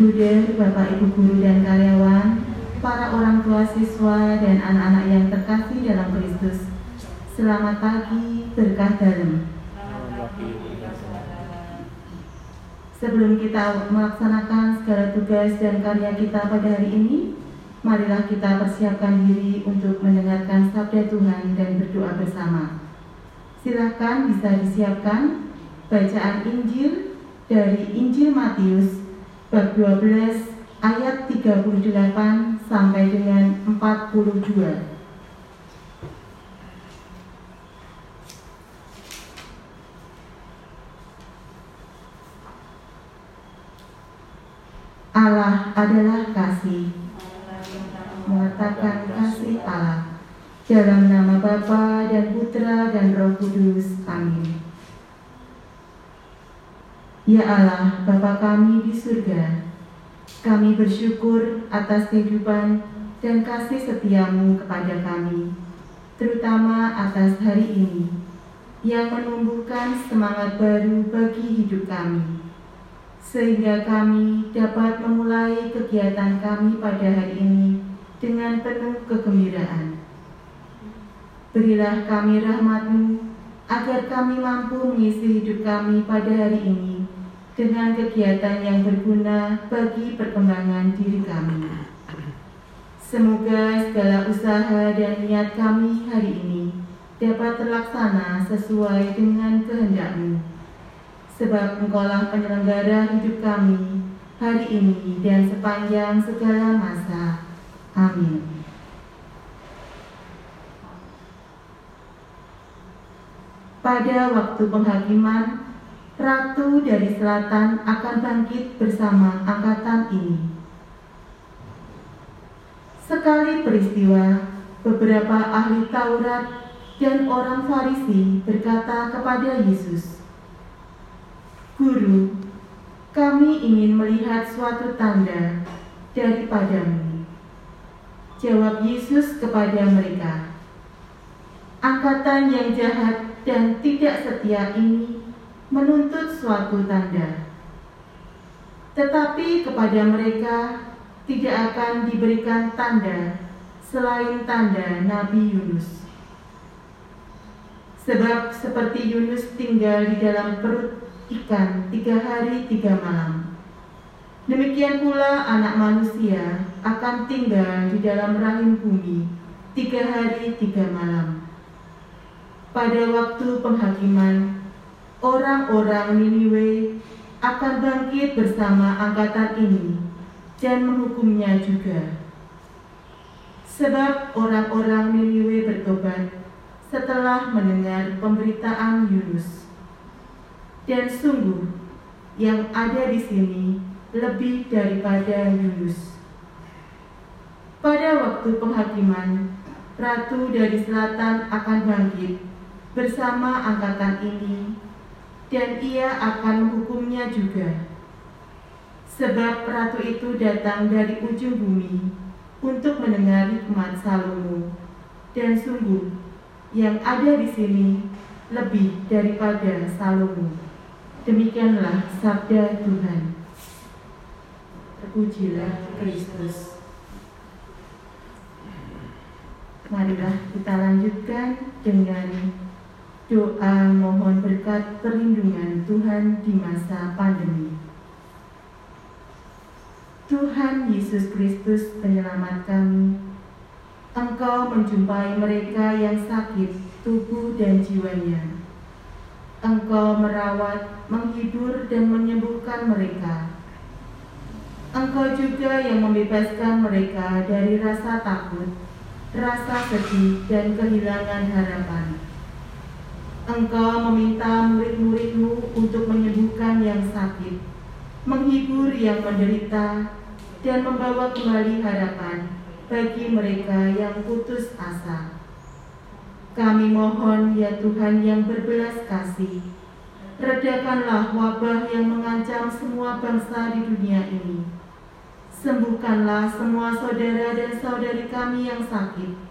Bruder, Bapak Ibu guru dan karyawan, para orang tua siswa dan anak-anak yang terkasih dalam Kristus. Selamat pagi, berkah dalam. Sebelum kita melaksanakan segala tugas dan karya kita pada hari ini, marilah kita persiapkan diri untuk mendengarkan sabda Tuhan dan berdoa bersama. Silahkan bisa disiapkan bacaan Injil dari Injil Matius bab 12 ayat 38 sampai dengan 42. Allah adalah kasih. Mengatakan kasih Allah. Dalam nama Bapa dan Putra dan Roh Kudus. Amin. Ya Allah, Bapa kami di surga, kami bersyukur atas kehidupan dan kasih setiamu kepada kami, terutama atas hari ini, yang menumbuhkan semangat baru bagi hidup kami, sehingga kami dapat memulai kegiatan kami pada hari ini dengan penuh kegembiraan. Berilah kami rahmatmu, agar kami mampu mengisi hidup kami pada hari ini dengan kegiatan yang berguna bagi perkembangan diri kami. Semoga segala usaha dan niat kami hari ini dapat terlaksana sesuai dengan kehendakmu. Sebab engkaulah penyelenggara hidup kami hari ini dan sepanjang segala masa. Amin. Pada waktu penghakiman, Ratu dari selatan akan bangkit bersama angkatan ini. Sekali peristiwa, beberapa ahli Taurat dan orang Farisi berkata kepada Yesus, Guru, kami ingin melihat suatu tanda daripadamu. Jawab Yesus kepada mereka, Angkatan yang jahat dan tidak setia ini menuntut suatu tanda. Tetapi kepada mereka tidak akan diberikan tanda selain tanda Nabi Yunus. Sebab seperti Yunus tinggal di dalam perut ikan tiga hari tiga malam. Demikian pula anak manusia akan tinggal di dalam rahim bumi tiga hari tiga malam. Pada waktu penghakiman orang-orang Niniwe akan bangkit bersama angkatan ini dan menghukumnya juga. Sebab orang-orang Niniwe bertobat setelah mendengar pemberitaan Yunus. Dan sungguh, yang ada di sini lebih daripada Yunus. Pada waktu penghakiman, Ratu dari Selatan akan bangkit bersama angkatan ini dan ia akan menghukumnya juga. Sebab ratu itu datang dari ujung bumi untuk mendengar hikmat Salomo, dan sungguh yang ada di sini lebih daripada Salomo. Demikianlah sabda Tuhan. Terpujilah Kristus. Marilah kita lanjutkan dengan Doa mohon berkat perlindungan Tuhan di masa pandemi. Tuhan Yesus Kristus penyelamat kami, Engkau menjumpai mereka yang sakit tubuh dan jiwanya. Engkau merawat, menghibur, dan menyembuhkan mereka. Engkau juga yang membebaskan mereka dari rasa takut, rasa sedih, dan kehilangan harapan. Engkau meminta murid-muridmu untuk menyembuhkan yang sakit, menghibur yang menderita, dan membawa kembali harapan bagi mereka yang putus asa. Kami mohon ya Tuhan yang berbelas kasih, redakanlah wabah yang mengancam semua bangsa di dunia ini. Sembuhkanlah semua saudara dan saudari kami yang sakit,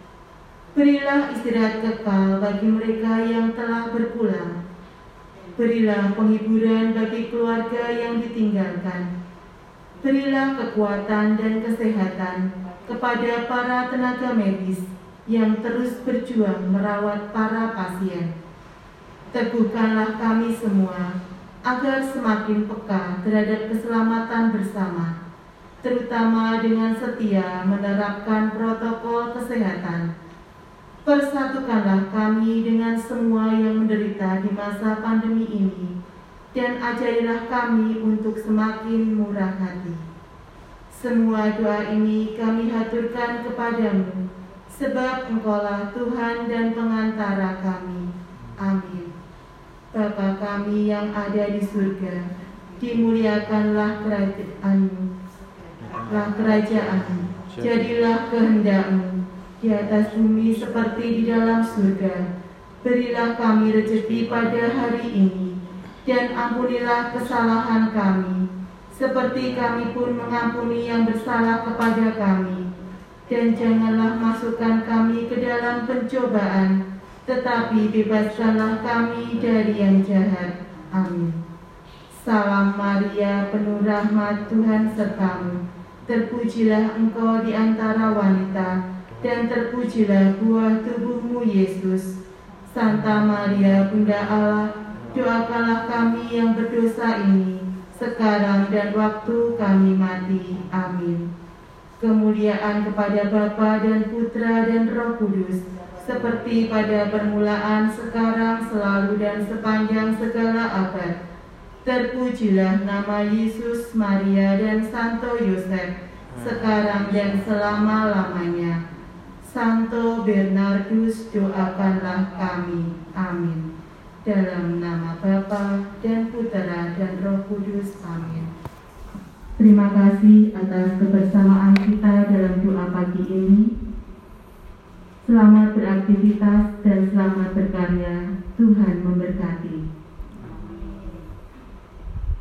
Berilah istirahat kekal bagi mereka yang telah berpulang. Berilah penghiburan bagi keluarga yang ditinggalkan. Berilah kekuatan dan kesehatan kepada para tenaga medis yang terus berjuang merawat para pasien. Teguhkanlah kami semua agar semakin peka terhadap keselamatan bersama, terutama dengan setia menerapkan protokol kesehatan. Persatukanlah kami dengan semua yang menderita di masa pandemi ini, dan ajarilah kami untuk semakin murah hati. Semua doa ini kami haturkan kepadamu, sebab Engkaulah Tuhan dan pengantara kami. Amin. Bapa kami yang ada di surga, dimuliakanlah kerajaanmu, lah kerajaanmu, jadilah kehendakmu di atas bumi seperti di dalam surga. Berilah kami rezeki pada hari ini, dan ampunilah kesalahan kami, seperti kami pun mengampuni yang bersalah kepada kami. Dan janganlah masukkan kami ke dalam pencobaan, tetapi bebaskanlah kami dari yang jahat. Amin. Salam Maria, penuh rahmat Tuhan sertamu. Terpujilah engkau di antara wanita, dan terpujilah buah tubuhmu Yesus. Santa Maria, Bunda Allah, doakanlah kami yang berdosa ini, sekarang dan waktu kami mati. Amin. Kemuliaan kepada Bapa dan Putra dan Roh Kudus, seperti pada permulaan, sekarang, selalu, dan sepanjang segala abad. Terpujilah nama Yesus, Maria, dan Santo Yosef, sekarang dan selama-lamanya. Santo Bernardus doakanlah kami. Amin. Dalam nama Bapa dan Putera dan Roh Kudus. Amin. Terima kasih atas kebersamaan kita dalam doa pagi ini. Selamat beraktivitas dan selamat berkarya. Tuhan memberkati.